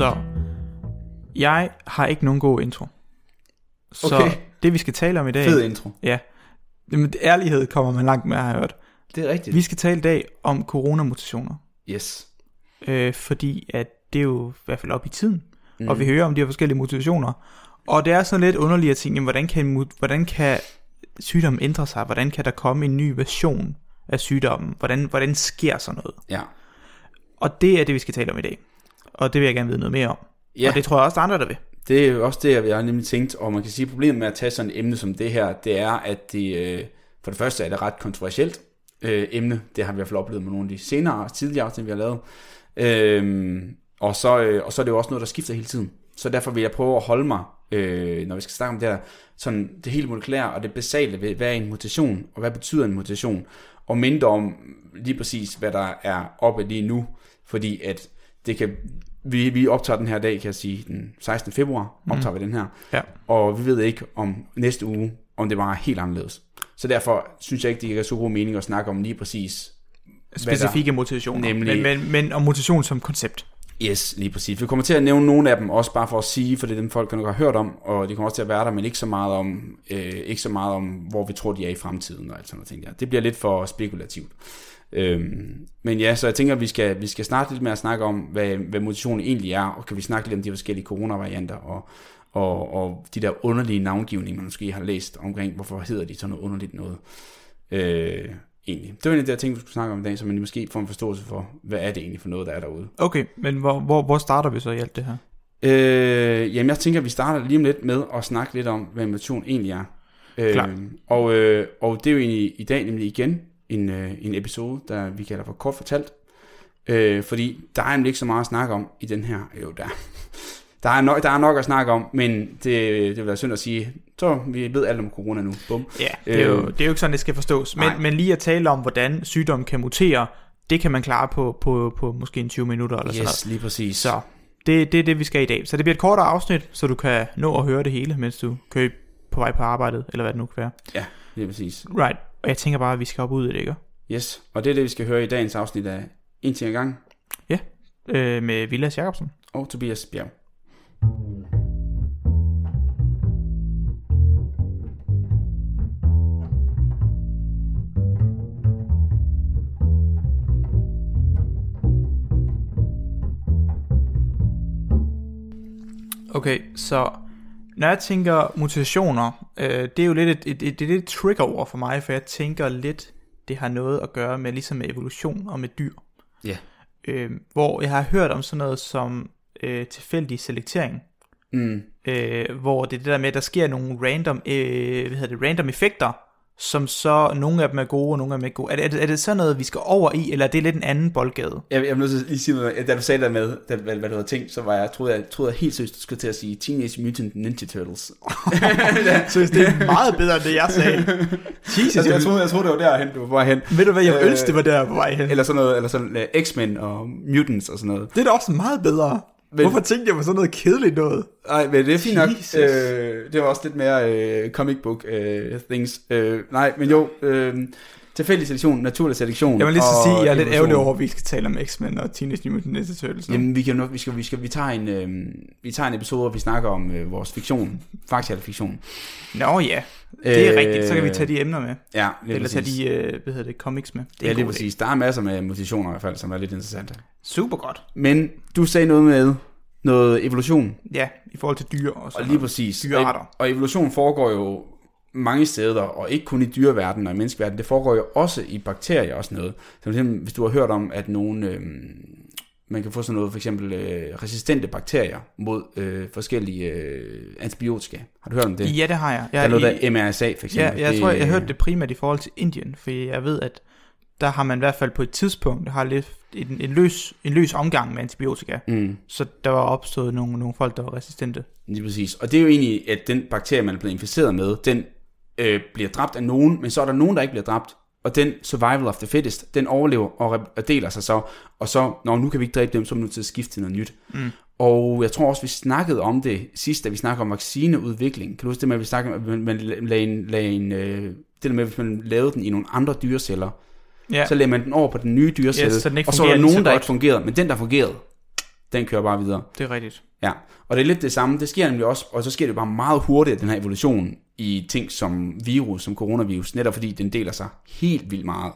Så jeg har ikke nogen god intro. Så Okay. det vi skal tale om i dag, Fed intro. ja, jamen, ærlighed kommer man langt med, har jeg hørt. Det er rigtigt. Vi skal tale i dag om coronamutationer, Yes. øh, fordi at det er jo i hvert fald op i tiden, mm. og vi hører om de her forskellige mutationer. Og det er sådan lidt underligt at tænke, jamen, hvordan kan, hvordan kan sygdommen ændre sig? Hvordan kan der komme en ny version af sygdommen? Hvordan, hvordan sker sådan noget? Ja. Og det er det, vi skal tale om i dag. Og det vil jeg gerne vide noget mere om. Ja, Og det tror jeg også, der er andre, der vil. det er jo også det, jeg har nemlig tænkt, og man kan sige, at problemet med at tage sådan et emne som det her, det er, at det, øh, for det første er det ret kontroversielt øh, emne. Det har vi i hvert fald oplevet med nogle af de senere, tidligere afsnit, vi har lavet. Øhm, og, så, øh, og så er det jo også noget, der skifter hele tiden. Så derfor vil jeg prøve at holde mig, øh, når vi skal snakke om det her, sådan det helt molekylære og det basale ved, hvad er en mutation, og hvad betyder en mutation, og mindre om lige præcis, hvad der er oppe lige nu, fordi at det kan, vi, vi optager den her dag, kan jeg sige, den 16. februar optager vi den her, Ja. og vi ved ikke om næste uge, om det var helt anderledes. Så derfor synes jeg ikke, det giver så god mening at snakke om lige præcis, Specifikke mutationer. Nemlig- Men, men, men om mutation som koncept. Yes, lige præcis. Vi kommer til at nævne nogle af dem, også bare for at sige, for det er dem folk nok har hørt om, og de kommer også til at være der, men ikke så meget om, øh, ikke så meget om hvor vi tror, de er i fremtiden og alt sådan noget ting der. Det bliver lidt for spekulativt. Øhm, men ja, så jeg tænker, at vi skal, vi skal starte lidt med at snakke om, hvad, hvad mutationen egentlig er, og kan vi snakke lidt om de forskellige coronavarianter, og, og, og de der underlige navngivninger, man måske har læst omkring, hvorfor hedder de sådan noget underligt noget. Øh, egentlig. Det var en af de der ting, vi skulle snakke om i dag, så man måske får en forståelse for, hvad er det egentlig for noget, der er derude. Okay, men hvor, hvor, hvor starter vi så i alt det her? Øh, jamen, jeg tænker, at vi starter lige om lidt med at snakke lidt om, hvad mutation egentlig er. Øh, Klart. og, øh, og det er jo egentlig i dag nemlig igen en, øh, en episode, der vi kalder for kort fortalt. Øh, fordi der er nemlig ikke så meget at snakke om i den her. Jo, der, der, er, nok, der er nok at snakke om, men det, det vil være synd at sige, så vi ved alt om corona nu. Bum. Ja, det er, jo, Øh, det er jo ikke sådan, det skal forstås. nej. Men, men lige at tale om, hvordan sygdommen kan mutere, det kan man klare på, på, på måske en 20 minutter eller sådan noget. Yes, lige præcis. Så det, det er det, vi skal i dag. Så det bliver et kortere afsnit, så du kan nå at høre det hele, mens du kører på vej på arbejdet, eller hvad det nu kan være. Ja, lige præcis. Right. Og jeg tænker bare, at vi skal op ud i det, ikke? Yes, og det er det, vi skal høre i dagens afsnit af En ting ad gang Øh, med Vilas Jacobsen. og Tobias Bjerg. Okay, så når jeg tænker mutationer, øh, det er jo lidt et, et, et, et, et trigger ord for mig, for jeg tænker lidt, det har noget at gøre med ligesom med evolution og med dyr. Ja. Øh, hvor jeg har hørt om sådan noget som øh, tilfældig selektering, Mm. øh, hvor det er det der med, at der sker nogle random, øh, hvad hedder det, random effekter, som så, nogle af dem er gode, og nogle af dem er ikke gode. Er det, er det, er det sådan noget, vi skal over i, eller er det lidt en anden boldgade? Jeg, jeg vil nødt til lige sige noget. Da du sagde det med, da, hvad, hvad du havde tænkt, så var jeg, troede jeg, troede jeg helt seriøst, du skulle til at sige Teenage Mutant Ninja Turtles. Så det er meget bedre, end det jeg sagde. Jesus, altså, jeg, troede, jeg troede, det var derhen, du var på vej hen. Ved du hvad, jeg Øh, ønskede, det var der på vej hen. Eller sådan noget, eller sådan uh, X-Men og Mutants og sådan noget. Det er da også meget bedre. Men- Hvorfor tænkte jeg på sådan noget kedeligt noget? Nej, men det er fint nok. Øh, det var også lidt mere øh, comic book øh, things. Øh, nej, men jo, øh, tilfældig selektion, naturlig selektion. Jeg vil lige så sige, jeg er lidt ærgerlig over, at vi skal tale om X-Men og Teenage Mutant Ninja Turtles. nu. Jamen, vi kan nok, vi skal, vi skal, vi tager en, øh, vi tager en episode, hvor vi snakker om øh, vores fiktion, faktisk er fiktion. Nå ja, det er Øh, rigtigt. Så kan vi tage de emner med. Ja, lige Eller tage de, øh, hvad hedder det, comics med. Det er Ja, lige idé. præcis. Der er masser med mutationer i hvert fald, som er lidt interessante. Super godt. Men du sagde noget med noget evolution, Ja, i forhold til dyr og og sådan lige noget. præcis. Dyrearter. Og, og evolution foregår jo mange steder, og ikke kun i dyreverdenen og i menneskeverdenen, det foregår jo også i bakterier og sådan noget. Så hvis du har hørt om, at nogen, øh, man kan få sådan noget, for eksempel øh, resistente bakterier mod øh, forskellige øh, antibiotika. Har du hørt om det? Ja, det har jeg. Der er jeg noget, i- der MRSA for Ja, eksempel. jeg tror, jeg hørte det primært i forhold til Indien, for jeg ved, at der har man i hvert fald på et tidspunkt har lidt en, en, løs, en løs omgang med antibiotika. Mm, Så der var opstået nogle, nogle folk, der var resistente. lige præcis. Og det er jo egentlig, at den bakterie, man er blevet inficeret med, den øh, bliver dræbt af nogen, men så er der nogen, der ikke bliver dræbt. Og den survival of the fittest, den overlever og, og deler sig så. Og så, når nu kan vi ikke dræbe dem, så er vi nødt til at skifte til noget nyt. Mm. Og jeg tror også, vi snakkede om det sidst, da vi snakkede om vaccineudvikling. Kan du huske det med, at vi snakkede om, at man lagde en, lagde en øh, det der med, hvis man lavede den i nogle andre dyreceller, Ja, så lagde man den over på den nye dyrecelle, Yes, så den og så var der nogen, der godt. ikke fungerede, men den, der fungerede, Den kører bare videre. Det er rigtigt. Ja, og det er lidt det samme. Det sker nemlig også, og så sker det bare meget hurtigt, den her evolution i ting som virus, som coronavirus, netop fordi den deler sig helt vildt meget.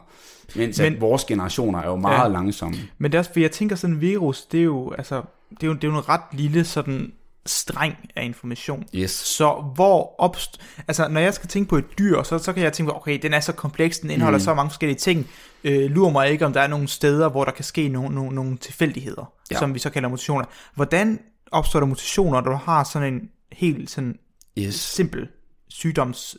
Mens Men, at vores generationer er jo meget ja. Langsomme. Men det er også, fordi jeg tænker sådan en virus, det er jo, altså, det er jo, det er jo en ret lille sådan streng af information. Yes. Så hvor opst... Altså, når jeg skal tænke på et dyr, så, så kan jeg tænke, okay, den er så kompleks, den indeholder Mm. så mange forskellige ting. Øh, lurer mig ikke, om der er nogle steder, hvor der kan ske nogle, nogle, nogle tilfældigheder, ja. som vi så kalder mutationer. Hvordan opstår der mutationer, når du har sådan en helt sådan Yes. simpel sygdoms...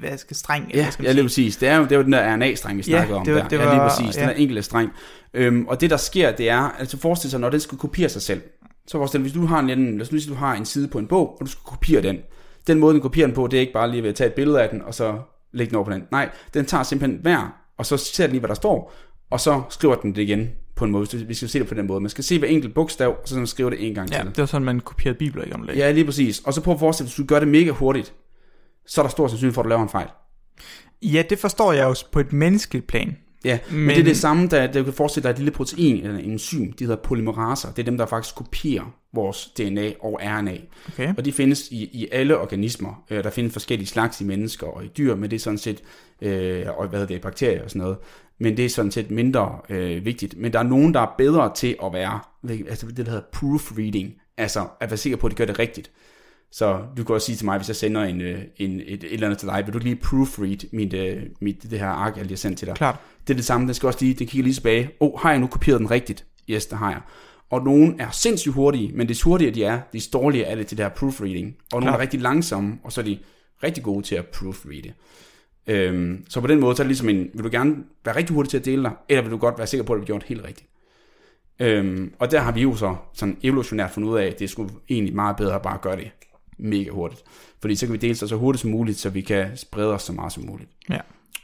Hvad skal streng? Ja, hvad skal man ja, lige præcis. Det er jo, det er jo den der RNA-streng, vi Ja, snakkede om det var- der. det ja, lige var- præcis. Den ja. der enkelte streng. Øhm, og det, der sker, det er, altså forestil sig, når den skal kopiere sig selv. Så forestil dig, hvis du har en, lad os nu sige, du har en side på en bog, og du skal kopiere den. Den måde, den kopierer den på, det er ikke bare lige ved at tage et billede af den, og så lægge den over på den. Nej, den tager simpelthen hver, og så ser den lige, hvad der står, og så skriver den det igen på en måde. Vi skal se det på den måde. Man skal se hver enkelt bogstav, og så skriver det en gang Ja, til. det var sådan, man kopierede bibler i gamle dage. Ja, lige præcis. Og så prøv at forestille dig, hvis du gør det mega hurtigt, så er der stor sandsynlighed for, at du laver en fejl. Ja, det forstår jeg jo på et menneskeligt plan. Ja, men, men Men- det er det samme, der, der du kan forestille dig et lille protein eller en enzym, de hedder polymeraser. Det er dem, der faktisk kopierer vores DNA og RNA. Okay. Og de findes i, i alle organismer. Øh, Der findes forskellige slags i mennesker og i dyr, men det er sådan set, øh, og hvad hedder det, bakterier og sådan noget. Men det er sådan set mindre øh, vigtigt. Men der er nogen, der er bedre til at være, altså det der hedder proofreading, altså at være sikker på, at de gør det rigtigt. Så du kan også sige til mig, hvis jeg sender en, øh, en, et, et eller andet til dig, vil du lige proofread mit, øh, mit, det her ark, jeg lige har sendt til dig? Klart. Det er det samme, den skal også lige, den kigger lige tilbage. Åh, oh, har jeg nu kopieret den rigtigt? Yes, det har jeg. Og nogen er sindssygt hurtige, men des hurtigere de er, des dårligere er det til det her proofreading. Og nogle er rigtig langsomme, og så er de rigtig gode til at proofreade. Øhm, så på den måde, så er det ligesom en, vil du gerne være rigtig hurtig til at dele dig, eller vil du godt være sikker på, at du har gjort det helt rigtigt? Øhm, og der har vi jo så sådan evolutionært fundet ud af, at det skulle egentlig meget bedre at bare gøre det mega hurtigt. Fordi så kan vi dele sig så hurtigt som muligt, så vi kan sprede os så meget som muligt. Ja.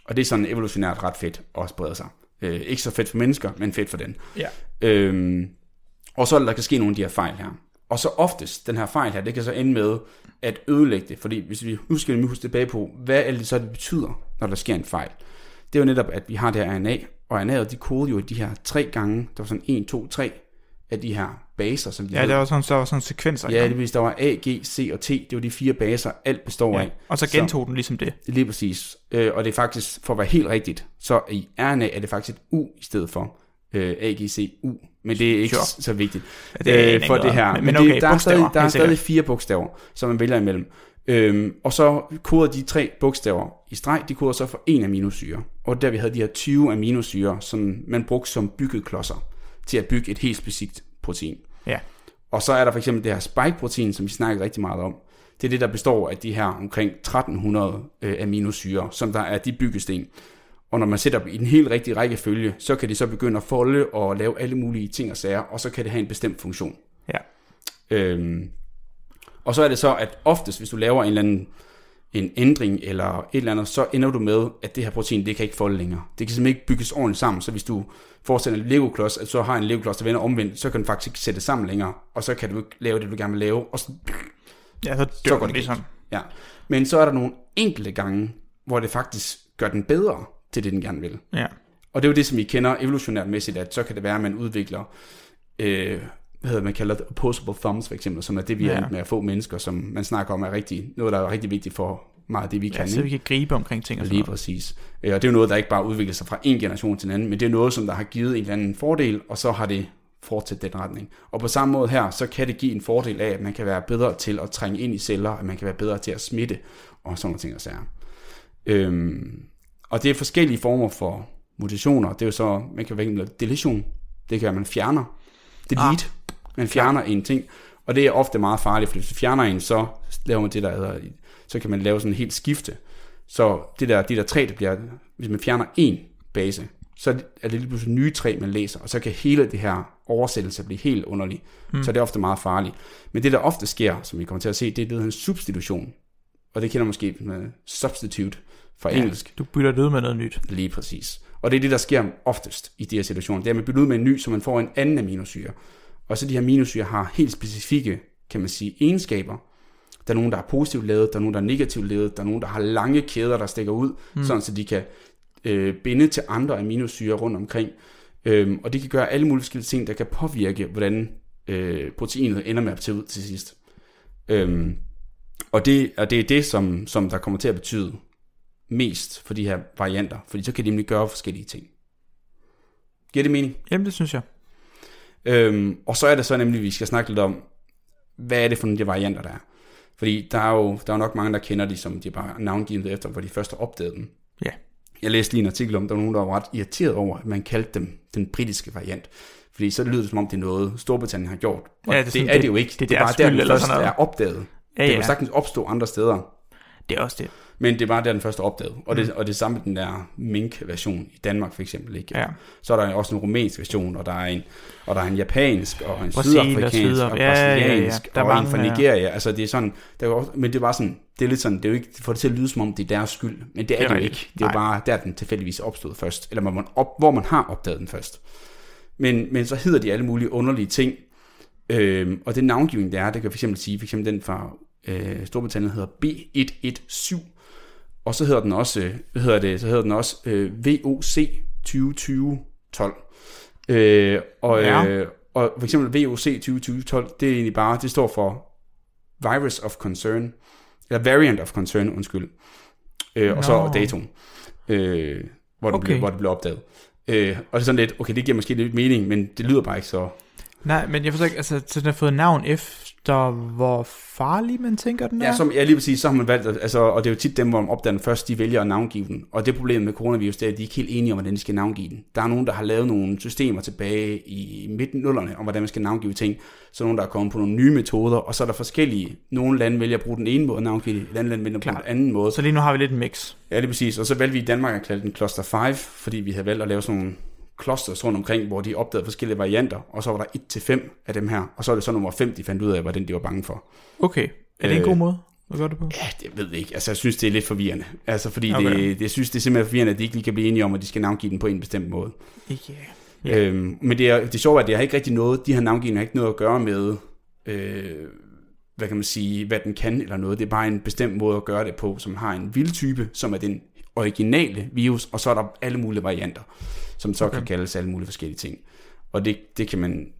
Og det er sådan evolutionært ret fedt at sprede sig. Øh, ikke så fedt for mennesker, men fedt for den. Ja. Øhm, og så er der, der kan ske nogle af de her fejl her. Og så oftest, den her fejl her, det kan så ende med at ødelægge det. Fordi hvis vi, nu skal vi huske tilbage på, hvad er det så, det betyder, når der sker en fejl. Det er jo netop, at vi har det her RNA, og RNA'et, de koder jo de her tre gange, der var sådan 1, 2, 3 af de her baser, som de Ja, hed. der var sådan, der var sådan sekvenser. Ja, det der var A, G, C og T. Det var de fire baser, alt består ja. af. Og så gentog den ligesom det. Lige præcis. Øh, og det er faktisk, for at være helt rigtigt, så i RNA er det faktisk et U i stedet for øh, AGCU. Men det er ikke Sure. så vigtigt Ja, det er øh, for det her. Men, Men det, okay, der er stadig, der er stadig fire bogstaver, som man vælger imellem. Øhm, og så koder de tre bogstaver i streg, de koder så for en aminosyre. Og der vi havde de her 20 aminosyre, som man brugte som byggeklodser til at bygge et helt specifikt protein. Ja. Og så er der for eksempel det her spike-protein, som vi snakker rigtig meget om. Det er det, der består af de her omkring 1300 øh, aminosyre, som der er de byggesten. Og når man sætter dem i den helt rigtige rækkefølge, så kan de så begynde at folde og lave alle mulige ting og sager, og så kan det have en bestemt funktion. Ja. Øhm, og så er det så, at oftest, hvis du laver en eller anden en ændring eller et eller andet, så ender du med, at det her protein, det kan ikke folde længere. Det kan simpelthen ikke bygges ordentligt sammen, så hvis du forestiller en Lego-klods, at så har en Lego-klods, der vender omvendt, så kan den faktisk ikke sætte sammen længere, og så kan du ikke lave det, du gerne vil lave, og så, Ja, så Så dør går den det ligesom. ja. Men så er der nogle enkelte gange, hvor det faktisk gør den bedre til det, den gerne vil. Ja. Og det er jo det, som I kender evolutionært mæssigt, at så kan det være, at man udvikler, øh, hvad hedder man kalder det, opposable thumbs for eksempel, som er det, vi ja. Er med at få mennesker, som man snakker om er rigtig, noget, der er rigtig vigtigt for meget af det, vi ja, kan. så ikke? vi kan gribe omkring ting og sådan Lige noget. præcis. Øh, Og det er jo noget, der ikke bare udvikler sig fra en generation til en anden, men det er noget, som der har givet en eller anden fordel, og så har det fortsat den retning. Og på samme måde her, så kan det give en fordel af, at man kan være bedre til at trænge ind i celler, at man kan være bedre til at smitte, og sådan nogle ting og sager. Øhm, og det er forskellige former for mutationer. Det er jo så, man kan vælge deletion. Det kan være, man fjerner. Delete. Ah, man fjerner en ting. Og det er ofte meget farligt, for hvis du fjerner en, så laver man det, der hedder, så kan man lave sådan en helt skifte. Så det der, de der tre, der bliver, hvis man fjerner en base, så er det lige pludselig nye tre, man læser, og så kan hele det her oversættelse blive helt underlig. Mm. Så det er ofte meget farligt. Men det, der ofte sker, som vi kommer til at se, det er det, der en substitution. Og det kender måske med substitute fra Ja, engelsk. Du bytter det ud med noget nyt. Lige præcis. Og det er det, der sker oftest i de her situationer. Det er, at man bytter ud med en ny, så man får en anden aminosyre. Og så de her aminosyre har helt specifikke, kan man sige, egenskaber. Der er nogen, der er positivt lavet, der er nogen, der er negativt lavet, der er nogen, der har lange kæder, der stikker ud, mm. sådan så de kan øh, binde til andre aminosyre rundt omkring. Øhm, og det kan gøre alle mulige forskellige ting, der kan påvirke, hvordan øh, proteinet ender med at tage ud til sidst. Øhm, og, det, og det er det, som, som der kommer til at betyde mest for de her varianter, fordi så kan de nemlig gøre forskellige ting. Giver det mening? Jamen, det synes jeg. Øhm, og så er det så nemlig, at vi skal snakke lidt om, hvad er det for nogle de varianter, der er. Fordi der er jo der er nok mange, der kender de, som de bare navngivet efter, hvor de først har opdaget dem. Ja. Jeg læste lige en artikel om, der var nogen, der var ret irriteret over, at man kaldte dem den britiske variant. Fordi så lyder det som om, det er noget, Storbritannien har gjort. Og Ja, det er det, sådan, det er det- det jo ikke. det er det er bare der, den først er opdaget. Ja, Det ja. kan sagtens opstå andre steder. Det er også det. Men det bare der, den første opdaget. Og det, og det samme med den der mink-version i Danmark for eksempel. Ikke? Ja. Så er der også en rumænsk version, og der er en, og der er en japansk, og en Brasil og sydafrikansk, Sydaf- og ja, ja, ja. brasiliansk, Der er og en mange, fra. Nigeria. Altså det er sådan, der er jo også, men det bare sådan, det er lidt sådan, det er jo ikke, det får det til at lyde som om, det er deres skyld. Men det er Det det, jo ikke. Det er jo bare der, den tilfældigvis opstået først. Eller man, op, hvor man har opdaget den først. Men, men så hedder de alle mulige underlige ting. Øhm, og den navngivning, der er, det kan for eksempel sige, for eksempel den fra øh, Storbritannien hedder B117, og så hedder den også, øh, hvad hedder det, så hedder den også øh, VOC 2020-12. Øh, og, Ja. øh, og for eksempel VOC 2020-12, det er egentlig bare, det står for Virus of Concern, eller Variant of Concern, undskyld. Øh, og så datoen, øh, hvor, det Okay. blev, hvor det blev opdaget. Øh, og det er sådan lidt, okay, det giver måske lidt mening, men det lyder bare ikke så... Nej, men jeg forstår ikke, altså, så den har fået navn efter, hvor farlig man tænker, den er? Ja, som, ja, lige præcis, så har man valgt, altså, og det er jo tit dem, hvor man opdager den først, de vælger at navngive den. Og det problem med coronavirus, det er, at de er ikke helt enige om, hvordan de skal navngive den. Der er nogen, der har lavet nogle systemer tilbage i midten nullerne, om hvordan man skal navngive ting. Så er nogen, der er kommet på nogle nye metoder, og så er der forskellige. Nogle lande vælger at bruge den ene måde at navngive det, et andet land vælger at bruge den anden måde. Så lige nu har vi lidt en mix. Ja, det er præcis. Og så valgte vi i Danmark at kalde den Cluster 5, fordi vi havde valgt at lave sådan nogle clusters rundt omkring, hvor de opdagede forskellige varianter, og så var der 1-5 af dem her, og så er det så nummer 5, de fandt ud af, var den, de var bange for. Okay. Er det en Øh, god måde at gøre det på? Ja, det ved jeg ikke. Altså, jeg synes, det er lidt forvirrende. Altså, fordi Okay. det, det, jeg synes, det er simpelthen forvirrende, at de ikke lige kan blive enige om, at de skal navngive den på en bestemt måde. Ja. Yeah. Øhm, men det, er, det er, at det har ikke rigtig noget, de her navngivninger har ikke noget at gøre med, øh, hvad kan man sige, hvad den kan eller noget. Det er bare en bestemt måde at gøre det på, som har en vildtype, som er den originale virus, og så er der alle mulige varianter, som så okay. kan kaldes alle mulige forskellige ting. Og det, det kan man,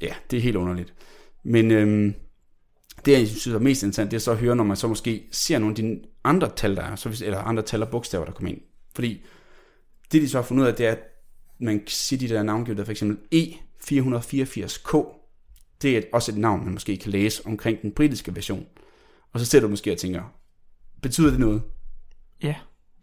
ja, det er helt underligt. Men øhm, det, jeg synes er mest interessant, det er så at høre, når man så måske ser nogle af de andre tal, der er, så hvis, eller andre tal og bogstaver, der kommer ind. Fordi det, de så har fundet ud af, det er, at man siger de der navngivet, der for eksempel E484K, det er også et navn, man måske kan læse omkring den britiske version. Og så ser du måske og tænker, betyder det noget? ja,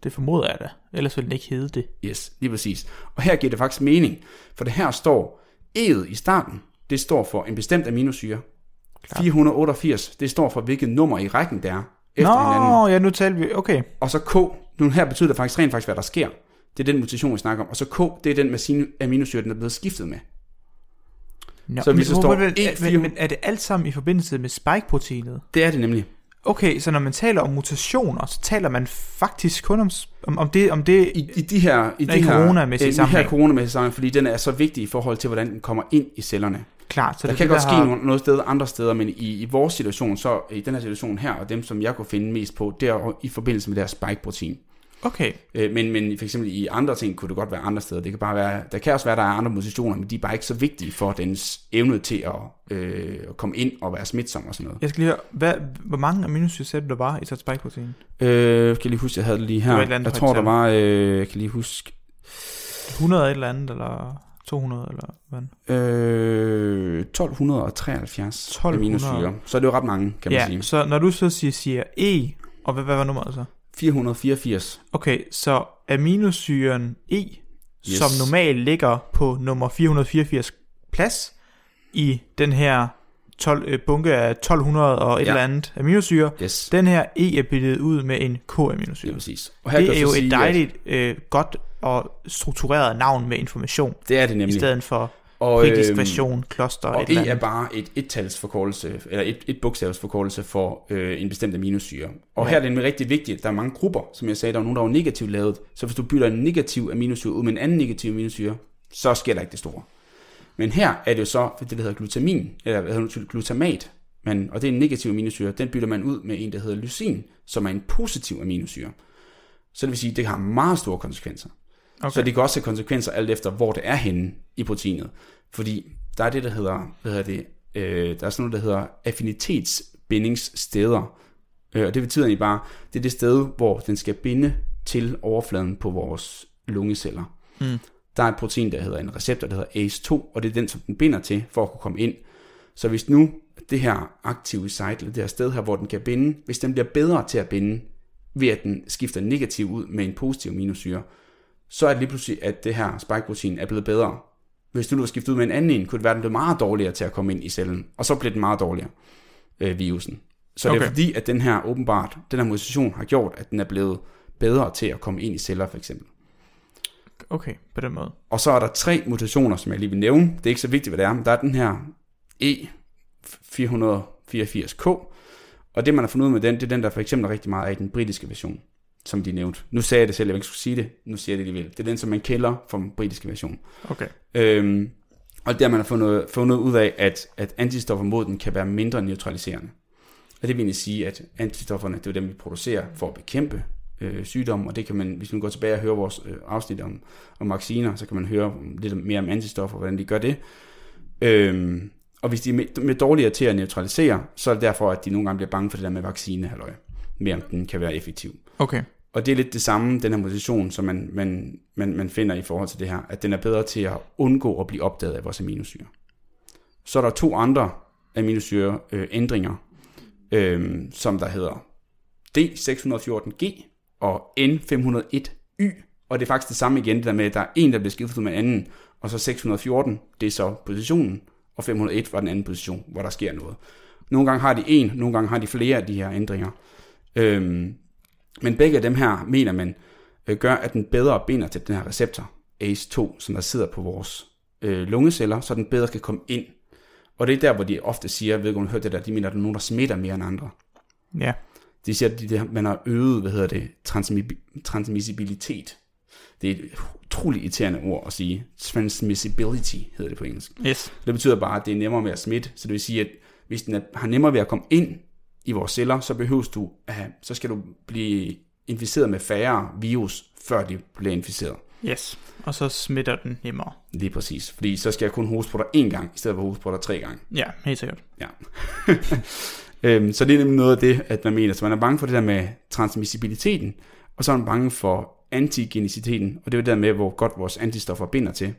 det formoder jeg da. Ellers ville den ikke hedde det. Yes, lige præcis. Og her giver det faktisk mening, for det her står, E'et i starten, det står for en bestemt aminosyre. 488, det står for hvilket nummer i rækken det er, efter hinanden. Nå, ja, nu taler vi... Okay. Og så K, nu her betyder det faktisk rent faktisk, hvad der sker. Det er den mutation, vi snakker om. Og så K, det er den med sine aminosyre, den er blevet skiftet med. Nå, Så men, der står men, E4 men, men er det alt sammen i forbindelse med spike-proteinet? Det er det nemlig. Okay, så når man taler om mutationer, så taler man faktisk kun om, om, om det... Om det I, i de her, i de her, coronamæssige i de her sammenhæng. coronamæssige sammenhæng, fordi den er så vigtig i forhold til, hvordan den kommer ind i cellerne. klart, så der det kan det, godt ske har- noget, noget sted andre steder, men i, i vores situation, så i den her situation her, og dem, som jeg kunne finde mest på, det er i forbindelse med deres spike-protein. Okay, Øh, Men, men for eksempel i andre ting kunne det godt være andre steder. Det kan bare være, der kan også være, der er andre mutationer, men de er bare ikke så vigtige for dens evne til at, øh, at komme ind og være smitsom og sådan noget. jeg skal lige høre, hvad, hvor mange aminosyre sagde du, der var i sådan spike-protein? Øh, kan jeg lige huske, jeg havde det lige Det her. var et eller andet jeg tror, der var, øh, jeg kan lige huske, 100 et eller andet, eller 200, eller hvad? øh, 1273 1200. aminosyre. Så er det jo ret mange, kan man Ja, sige. så når du så siger, siger E, og hvad, hvad var nummeret så? 484. Okay, så aminosyren E, yes. Som normalt ligger på nummer 484 plads i den her 12, øh, bunke af 1200 og et Ja. eller andet aminosyre, Yes, den her E er byttet ud med en det er K-aminosyre. præcis. Og her Det er jo et sige, at dejligt, øh, godt og struktureret navn med information, Det er det i nemlig. stedet for og, britisk øhm, version, kloster Og et eller E er bare et et-talsforkortelse, eller et, et bogstavsforkortelse for øh, en bestemt aminosyre. Og Ja. her er det rigtig vigtigt, at der er mange grupper, som jeg sagde, der er nogen, der er negativt lavet. Så hvis du bytter en negativ aminosyre ud med en anden negativ aminosyre, så sker der ikke det store. Men her er det jo så, det der hedder glutamin, eller hvad hedder det, glutamat, men, og det er en negativ aminosyre, den bytter man ud med en, der hedder lysin, som er en positiv aminosyre. Så det vil sige, at det har meget store konsekvenser. Okay. Så det kan også have konsekvenser alt efter, hvor det er henne i proteinet. Fordi der er det, der hedder, hvad hedder det, øh, der er sådan noget, der hedder affinitetsbindingssteder. Øh, og det betyder egentlig bare, det er det sted, hvor den skal binde til overfladen på vores lungeceller. Mm. Der er et protein, der hedder en receptor, der hedder ACE2, og det er den, som den binder til, for at kunne komme ind. Så hvis nu det her aktive site, det her sted her, hvor den kan binde, hvis den bliver bedre til at binde, ved at den skifter negativ ud med en positiv aminosyre, så er det lige pludselig, at det her spike-protein er blevet bedre. Hvis du nu var skiftet ud med en anden en, kunne det være, den blev meget dårligere til at komme ind i cellen, og så blev den meget dårligere, øh, virusen. Så okay. det er fordi, at den her åbenbart, den her mutation har gjort, at den er blevet bedre til at komme ind i celler, for eksempel. Okay, på den måde. Og så er der tre mutationer, som jeg lige vil nævne. Det er ikke så vigtigt, hvad det er, men der er den her E484K, og det, man har fundet ud med den, det er den, der for eksempel er rigtig meget af i den britiske version, som de nævnte. Nu sagde jeg det selv, jeg ikke skulle sige det, nu siger jeg det alligevel. Det er den, som man kælder for den britiske version. Okay. Øhm, og der man har fundet, fundet ud af, at, at antistoffer mod den kan være mindre neutraliserende. Og det vil egentlig sige, at antistofferne, det er dem, vi producerer for at bekæmpe øh, sygdomme, og det kan man, hvis man går tilbage og hører vores øh, afsnit om, om vacciner, så kan man høre lidt mere om antistoffer, hvordan de gør det. Øhm, og hvis de er med, med dårligere til at neutralisere, så er det derfor, at de nogle gange bliver bange for det der med vaccine, halløj, mere om den kan være effektiv. Okay. Og det er lidt det samme, den her motivation, som man, man, man, man finder i forhold til det her, at den er bedre til at undgå at blive opdaget af vores aminosyre. Så er der to andre aminosyre øh, ændringer, øh, som der hedder D614G og N501Y, og det er faktisk det samme igen, det der med, at der er en, der bliver skiftet ud med anden, og så 614, det er så positionen, og 501 var den anden position, hvor der sker noget. Nogle gange har de en, nogle gange har de flere af de her ændringer. Øhm, men begge af dem her, mener man, øh, gør, at den bedre binder til den her receptor, ACE2, som der sidder på vores øh, lungeceller, så den bedre kan komme ind. Og det er der, hvor de ofte siger, ved du har hørt det der, de mener, at der er nogen, der smitter mere end andre. Ja. De siger, at de, man har øget, hvad hedder det, transmi- transmissibilitet. Det er et utroligt irriterende ord at sige. Transmissibility hedder det på engelsk. Yes. Det betyder bare, at det er nemmere ved at smitte. Så det vil sige, at hvis den er, har nemmere ved at komme ind i vores celler, så behøves du at have, så skal du blive inficeret med færre virus, før de bliver inficeret. Yes. Og så smitter den nemmere. Lige præcis. Fordi så skal jeg kun hoste på dig én gang, i stedet for hoste på dig tre gange. Ja, helt sikkert. Ja. øhm, så det er nemlig noget af det, at man mener. Så man er bange for det der med transmissibiliteten, og så er man bange for antigeniciteten, og det er jo det der med, hvor godt vores antistoffer binder til.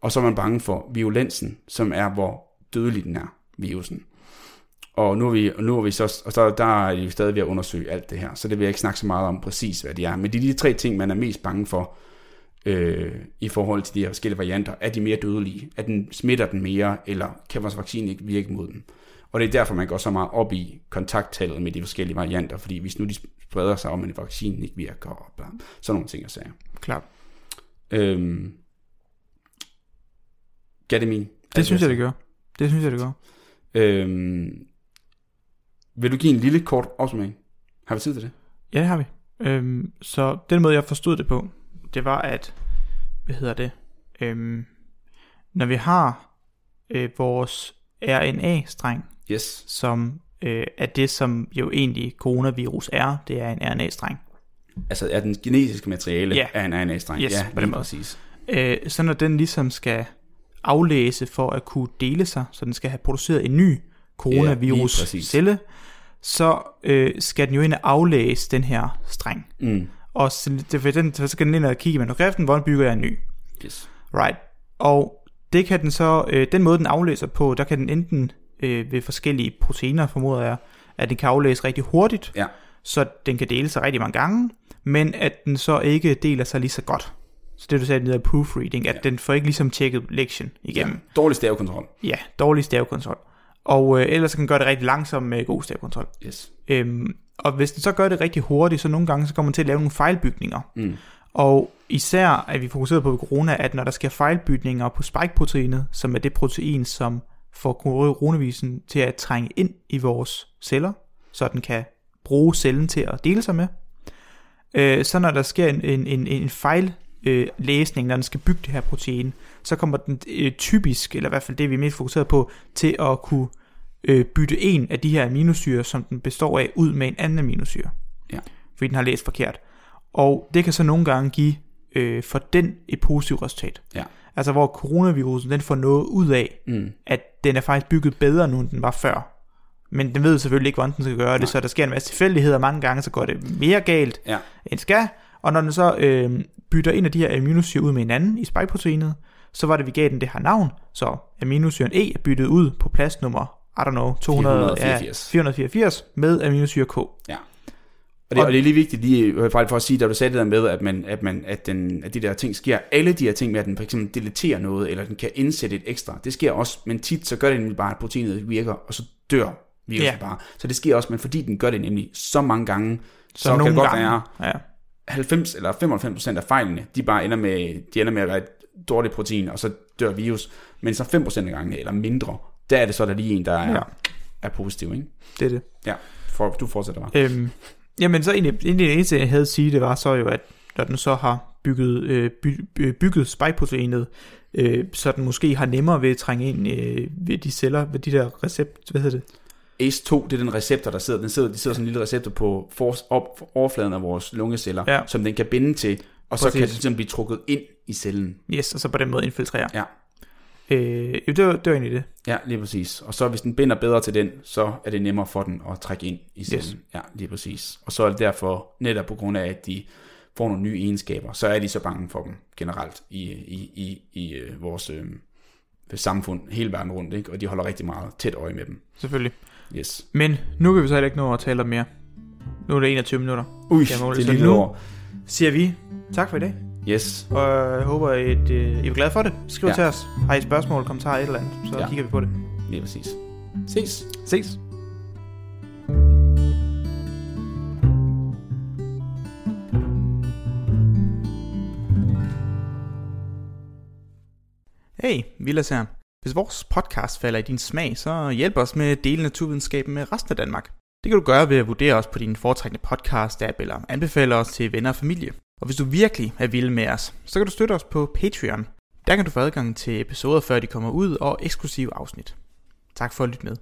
Og så er man bange for virulensen, som er, hvor dødelig den er, virusen. Og nu er vi, og nu er vi så, og så der er de stadig ved at undersøge alt det her, så det vil jeg ikke snakke så meget om præcis, hvad de er. Men det er de tre ting, man er mest bange for, øh, i forhold til de her forskellige varianter. Er de mere dødelige? Er den, smitter den mere? Eller kan vores vaccine ikke virke mod dem? Og det er derfor, man går så meget op i kontakttallet med de forskellige varianter, fordi hvis nu de spreder sig om, at vaccinen ikke virker, og bla, sådan nogle ting og sager. Klart. Øhm, gav det min? Det synes jeg, det gør. Det synes jeg, det gør. Øhm, vil du give en lille kort opsummering? Har vi tid til det? Ja, det har vi. Øhm, så den måde, jeg forstod det på, det var, at, hvad hedder det, øhm, når vi har øh, vores RNA-streng, Yes. som øh, er det, som jo egentlig coronavirus er, det er en RNA-streng. Altså er den genetiske materiale Ja. af en RNA-streng? Yes, ja, på den måde. præcis. Øh, så når den ligesom skal aflæse for at kunne dele sig, så den skal have produceret en ny coronavirus præcis. celle, så øh, skal den jo ind og aflæse den her streng. Mm. Og så, det, den, så skal den ind og kigge i manuskripten, hvordan bygger jeg en ny. Yes. Right. Og det kan den så, øh, den måde den aflæser på, der kan den enten øh, ved forskellige proteiner, formoder jeg, at den kan aflæse rigtig hurtigt, Ja. så den kan dele sig rigtig mange gange, men at den så ikke deler sig lige så godt. Så det du sagde, det proofreading, at Ja. den får ikke ligesom tjekket lektion igennem. ja. Dårlig stavekontrol. Ja, dårlig stavekontrol. Og øh, ellers kan den gøre det rigtig langsomt med god stavekontrol. Yes. Øhm, og hvis den så gør det rigtig hurtigt, så nogle gange så kommer man til at lave nogle fejlbygninger. Mm. Og især er vi fokuseret på ved corona, at når der sker fejlbygninger på spike-proteinet, som er det protein, som får coronavisen til at trænge ind i vores celler, så den kan bruge cellen til at dele sig med. Øh, så når der sker en, en, en, en fejl øh, læsning, når den skal bygge det her protein, så kommer den øh, typisk, eller i hvert fald det vi er mest fokuseret på, til at kunne øh, bytte en af de her aminosyre, som den består af, ud med en anden aminosyre. Ja. Fordi den har læst forkert. Og det kan så nogle gange give øh, for den et positivt resultat. Ja. Altså hvor coronavirusen, den får noget ud af, Mm. at den er faktisk bygget bedre nu, end den var før. Men den ved selvfølgelig ikke, hvordan den skal gøre det, Nej. så der sker en masse tilfældigheder. Mange gange så går det mere galt, Ja. end det skal. Og når den så øh, bytter en af de her aminosyre ud med en anden i spikeproteinet, så var det, vi gav den det her navn. Så aminosyren E er byttet ud på plads nummer, I don't know, 200, 484. Ja, 484 med aminosyre K. Ja. Og det, Og- og det er lige vigtigt lige øh, faktisk for at sige, da du sagde det der med, at, man, at, man, at, den, at de der ting sker, alle de her ting med, at den for eksempel deleterer noget, eller den kan indsætte et ekstra, det sker også, men tit så gør det nemlig bare, at proteinet virker, og så dør virusen Ja. bare. Så det sker også, men fordi den gør det nemlig så mange gange, så, så kan det godt gange. være, Ja. 90 eller 95% af fejlene, de bare ender med, de ender med at være et dårligt protein, og så dør virus. Men så 5% af gangene, eller mindre, der er det så der lige en, der er, Ja. er positiv, ikke? Det er det. Ja, for, du fortsætter bare. Øhm, jamen så egentlig, egentlig det eneste, jeg havde at sige, det var så jo, at når den så har bygget, øh, by, bygget spikeproteinet, øh, så den måske har nemmere ved at trænge ind øh, ved de celler, ved de der recept, hvad hedder det? ACE2, det er den receptor, der sidder, den sidder, de sidder sådan en lille receptor på for, op, overfladen af vores lungeceller, Ja. som den kan binde til, og så Præcis. kan den simpelthen blive trukket ind i cellen. Yes, og så på den måde infiltrere. Ja. Øh, det var, det var egentlig det. Ja, lige præcis. Og så hvis den binder bedre til den, så er det nemmere for den at trække ind i cellen. Yes. Ja, lige præcis. Og så er det derfor, netop på grund af, at de får nogle nye egenskaber, så er de så bange for dem generelt i, i, i, i øh, vores øh, samfund hele verden rundt, ikke? og de holder rigtig meget tæt øje med dem. Selvfølgelig. Yes. Men nu kan vi så heller ikke nå at tale om mere. Nu er det 21 minutter. Ui, det er lige nu- over. Siger vi tak for i dag. Yes. Og jeg håber, at øh, I er glade for det. Skriv ja. Til os. Har I spørgsmål, kommentarer, et eller andet, så. Ja. kigger vi på det. Lige præcis. Ses. Ses. Hey, Vilas her. Hvis vores podcast falder i din smag, så hjælp os med at dele naturvidenskaben med resten af Danmark. Det kan du gøre ved at vurdere os på din foretrækkende podcast-app eller anbefale os til venner og familie. Og hvis du virkelig er vild med os, så kan du støtte os på Patreon. Der kan du få adgang til episoder, før de kommer ud, og eksklusive afsnit. Tak for at lytte med.